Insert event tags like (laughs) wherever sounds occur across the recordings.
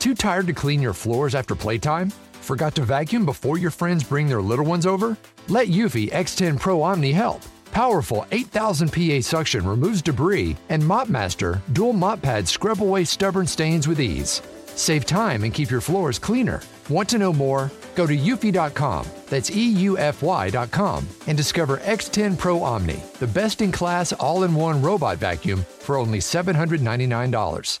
Too tired to clean your floors after playtime? Forgot to vacuum before your friends bring their little ones over? Let Eufy X10 Pro Omni help. Powerful 8000 PA suction removes debris, and MopMaster dual mop pads scrub away stubborn stains with ease. Save time and keep your floors cleaner. Want to know more? Go to eufy.com, that's EUFY.com, and discover X10 Pro Omni, the best in class all in one robot vacuum for only $799.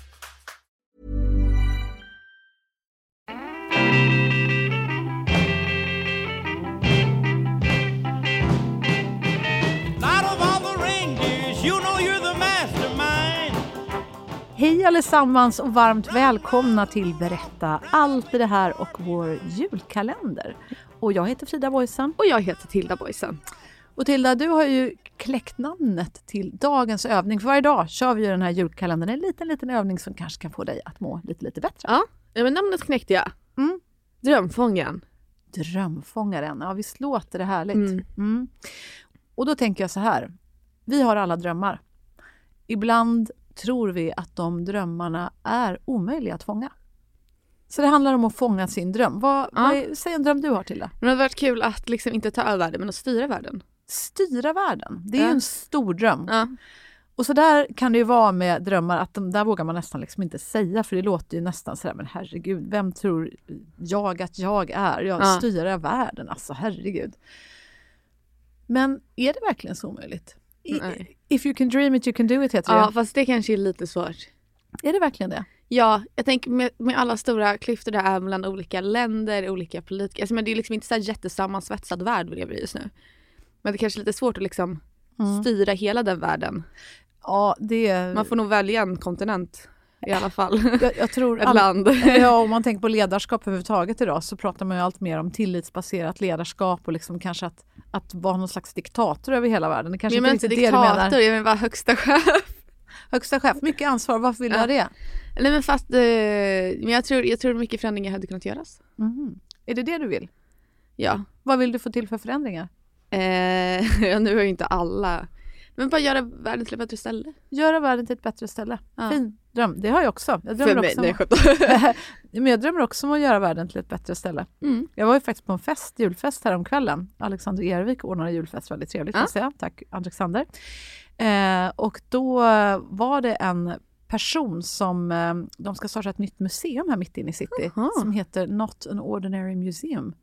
Hej allesammans och varmt välkomna till Berätta allt det här och vår julkalender. Och jag heter Frida Boysen. Och jag heter Tilda Boysen. Och Tilda, du har ju kläckt namnet till dagens övning. För varje dag kör vi ju den här julkalendern. En liten, liten övning som kanske kan få dig att må lite, lite bättre. Ja, ja men namnet knäckte jag. Mm. Drömfångaren. Drömfångaren. Ja, visst låter det härligt? Mm. Mm. Och då tänker jag så här. Vi har alla drömmar. Ibland tror vi att de drömmarna är omöjliga att fånga. Så det handlar om att fånga sin dröm. Vad, Ja. vad är, säg en dröm du har till det. Men det hade varit kul att liksom inte ta över världen men att styra världen. Styra världen. Det är ju Ja. en stor dröm. Ja. Och så där kan det ju vara med drömmar att de där vågar man nästan liksom inte säga för det låter ju nästan sådär men herregud, vem tror jag att jag är? Jag Ja. styra världen, alltså herregud. Men är det verkligen så omöjligt? Nej. if you can dream it you can do it heter ja, det. fast det kanske är lite svårt. Är det verkligen det? Ja, jag tänker med, med alla stora klyftor det är mellan olika länder, olika politiker. Alltså, men det är liksom inte så här jättesammansvetsad värld vi lever i just nu. Men det är kanske är lite svårt att liksom Mm. styra hela den världen. Ja, det... Man får nog välja en kontinent i alla fall. (laughs) jag, jag tror Ett all- land. Ja, om man tänker på ledarskap överhuvudtaget idag så pratar man ju allt mer om tillitsbaserat ledarskap och liksom kanske att, att vara någon slags diktator över hela världen. Det kanske jag menar inte riktigt det du menar. diktator, jag vill vara högsta chef. Högsta chef, mycket ansvar. Varför vill du Ja. ha det? Nej men fast, eh, men jag tror, jag tror mycket förändringar hade kunnat göras. Mhm. Är det det du vill? Ja. Vad vill du få till för förändringar? Eh, (laughs) nu är ju inte alla. Men bara göra världen till ett bättre ställe. Göra världen till ett bättre ställe. Ja. Fin dröm. Det har jag också. Jag För drömmer, mig, också nej om, (laughs) men jag drömmer också om att göra världen till ett bättre ställe. mm. Jag var ju faktiskt på en fest, julfest häromkvällen. Alexander Ervik ordnade julfest, väldigt trevligt Ja. säga. Tack Alexander. Eh, och då var det en person som, eh, de ska starta ett nytt museum här mitt inne i city Jaha. som heter Not an Ordinary Museum.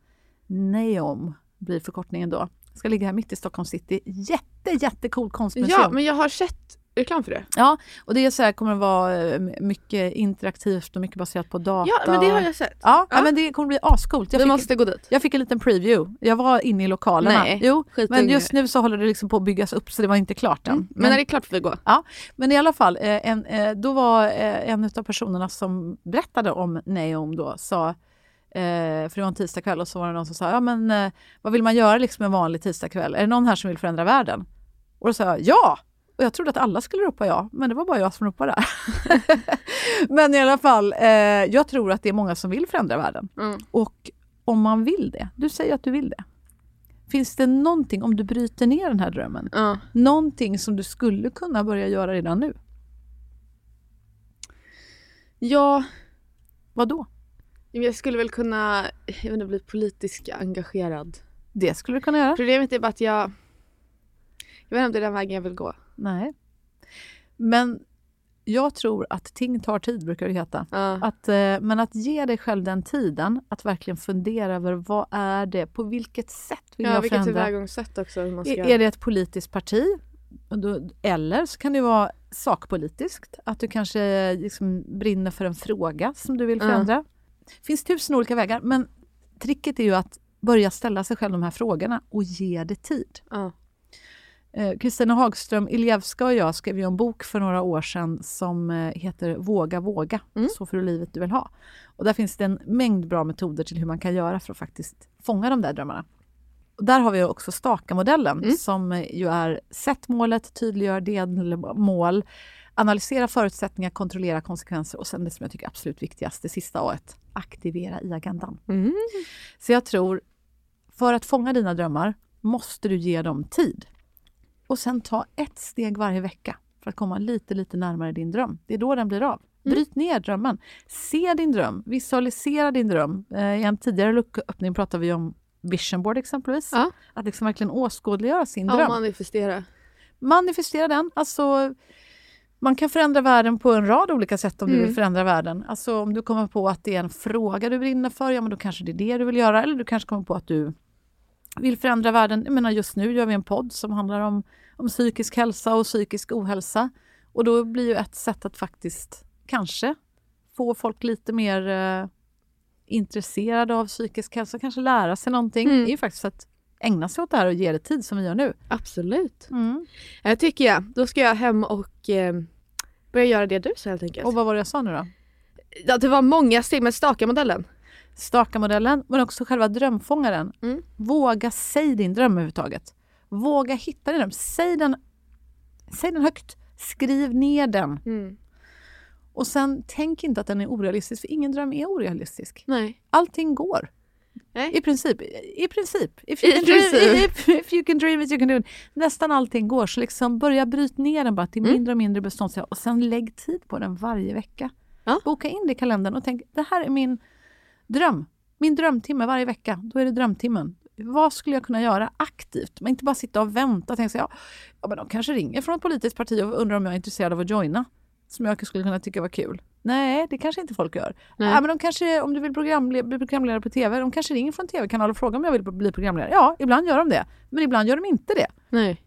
NEOM blir förkortningen då. Ska ligga här mitt i Stockholm city. Jätte, jättecool konstmuseum. Ja men jag har sett reklam för det. Ja, och det är så här, kommer att vara eh, mycket interaktivt och mycket baserat på data. Ja men det har jag sett. Ja, ja. Ja. men det kommer bli ascoolt. Jag Vi fick, måste gå dit. jag fick en liten preview. Jag var inne i lokalerna. Nej, jo, men just nu så håller det liksom på att byggas upp så det var inte klart än. Mm. Men, när det är klart får vi gå. men i alla fall, eh, en, eh, då var en av personerna som berättade om Neom då sa Eh, för det var en tisdagkväll och så var det någon som sa, ja men eh, vad vill man göra liksom en vanlig tisdagkväll? Är det någon här som vill förändra världen? Och då sa jag ja! Och jag trodde att alla skulle ropa ja, men det var bara jag som ropade där. (laughs) men i alla fall, eh, jag tror att det är många som vill förändra världen. Mm. Och om man vill det, du säger att du vill det. Finns det någonting, om du bryter ner den här drömmen, Ja. någonting som du skulle kunna börja göra redan nu? ja, Vad då? Jag skulle väl kunna jag inte, bli politiskt engagerad. Det skulle du kunna göra? Problemet är bara att jag jag vet inte om det är den vägen jag vill gå. Nej. Men jag tror att ting tar tid, brukar det heta. Ja. Att, eh, men att ge dig själv den tiden, att verkligen fundera över vad är det, på vilket sätt vill Ja, jag vilket förändra? tillvägagångssätt också. Hur man ska... Är, det ett politiskt parti? Eller så kan det vara sakpolitiskt, att du kanske liksom brinner för en fråga som du vill förändra. Det finns tusen olika vägar, men tricket är ju att börja ställa sig själv de här frågorna och ge det tid. Ja. Eh, Kristina Hagström Iljevska och jag skrev ju en bok för några år sedan som eh, heter Våga våga, Mm. så får du livet du vill ha. Och där finns det en mängd bra metoder till hur man kan göra för att faktiskt fånga de där drömmarna. Och där har vi också Staka-modellen Mm. som eh, ju är sätt målet, tydliggör delmål, analysera förutsättningar, kontrollera konsekvenser och sen det som jag tycker är absolut viktigast, det sista A, aktivera i agendan. Mm. Så jag tror, för att fånga dina drömmar måste du ge dem tid. Och sen ta ett steg varje vecka för att komma lite, lite närmare din dröm. Det är då den blir av. Mm. Bryt ner drömmen. Se din dröm, visualisera din dröm. Eh, I en tidigare lucköppning pratade vi om vision board exempelvis. Ja. Att liksom verkligen åskådliggöra sin Ja, dröm. manifestera. Manifestera den. Alltså, man kan förändra världen på en rad olika sätt om du Mm. vill förändra världen. Alltså om du kommer på att det är en fråga du brinner för, ja men då kanske det är det du vill göra. Eller du kanske kommer på att du vill förändra världen. Jag menar just nu gör vi en podd som handlar om, om psykisk hälsa och psykisk ohälsa. Och då blir ju ett sätt att faktiskt kanske få folk lite mer eh, intresserade av psykisk hälsa, kanske lära sig någonting. Mm. Det är ju faktiskt att ägna sig åt det här och ge det tid som vi gör nu. Absolut. Mm. Jag tycker jag. Då ska jag hem och eh, börja göra det du sa helt enkelt. Och vad var det jag sa nu då? Ja, det var många steg med staka modellen. Staka-modellen, men också själva drömfångaren. Mm. Våga säg din dröm överhuvudtaget. Våga hitta din dröm. Säg den, säg den högt. Skriv ner den. Mm. Och sen tänk inte att den är orealistisk, för ingen dröm är orealistisk. Nej. Allting går. Nej. I princip. I princip. If you, I can dream, princip. if, if you can dream it, you can do it. Nästan allting går. Så liksom börja bryta ner den bara till Mm. mindre och mindre beståndsdelar och sen lägg tid på den varje vecka. Ja. Boka in det i kalendern och tänk, det här är min dröm. Min drömtimme varje vecka. Då är det drömtimmen. Vad skulle jag kunna göra aktivt? Men inte bara sitta och vänta och tänka sig, ja, ja, men de kanske ringer från ett politiskt parti och undrar om jag är intresserad av att joina. Som jag skulle kunna tycka var kul. Nej, det kanske inte folk gör. Nej. Ja, men de kanske, om du vill programle- bli programledare på TV, de kanske ringer från TV-kanal och frågar om jag vill bli programledare. Ja, ibland gör de det. Men ibland gör de inte det. Nej.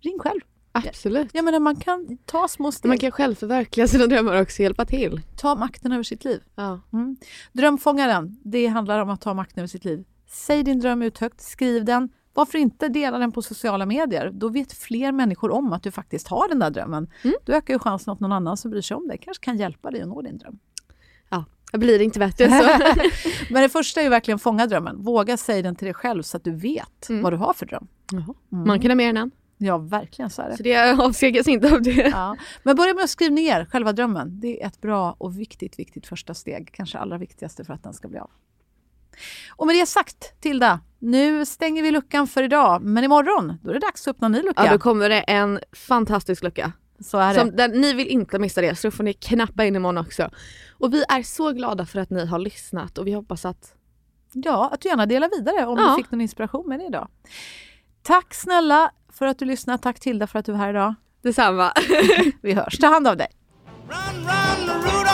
Ring själv. Absolut. Jag menar, man kan ta små steg. Man kan själv förverkliga sina drömmar och också hjälpa till. Ta makten över sitt liv. Ja. Mm. Drömfångaren, det handlar om att ta makten över sitt liv. Säg din dröm ut högt, skriv den. Varför inte dela den på sociala medier? Då vet fler människor om att du faktiskt har den där drömmen. Mm. Då ökar ju chansen att någon annan som bryr sig om dig kanske kan hjälpa dig att nå din dröm. ja. Jag blir inte bättre så. (laughs) Men det första är ju verkligen fånga drömmen. Våga säga den till dig själv så att du vet Mm. vad du har för dröm. Jaha. Man kan ha mer än en. Ja, verkligen så är det. Så det avsegas inte av det. Ja. Men börja med att skriva ner själva drömmen. Det är ett bra och viktigt, viktigt första steg. Kanske allra viktigaste för att den ska bli av. Och med det sagt, Tilda, nu stänger vi luckan för idag. Men imorgon, då är det dags att öppna en ny lucka. Ja, då kommer det en fantastisk lucka. så är det. Som, där, ni vill inte missa det, så då får ni knappa in imorgon också. Och vi är så glada för att ni har lyssnat och vi hoppas att... Ja, att du gärna delar vidare om Ja. du fick någon inspiration med det idag. Tack snälla för att du lyssnade. Tack Tilda för att du är här idag. Detsamma. (laughs) Vi hörs. Ta hand om dig. Run, run,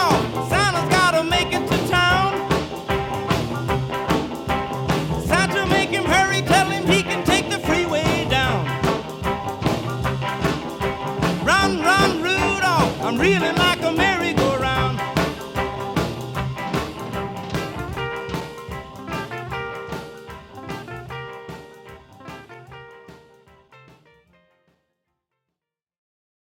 I'm really not.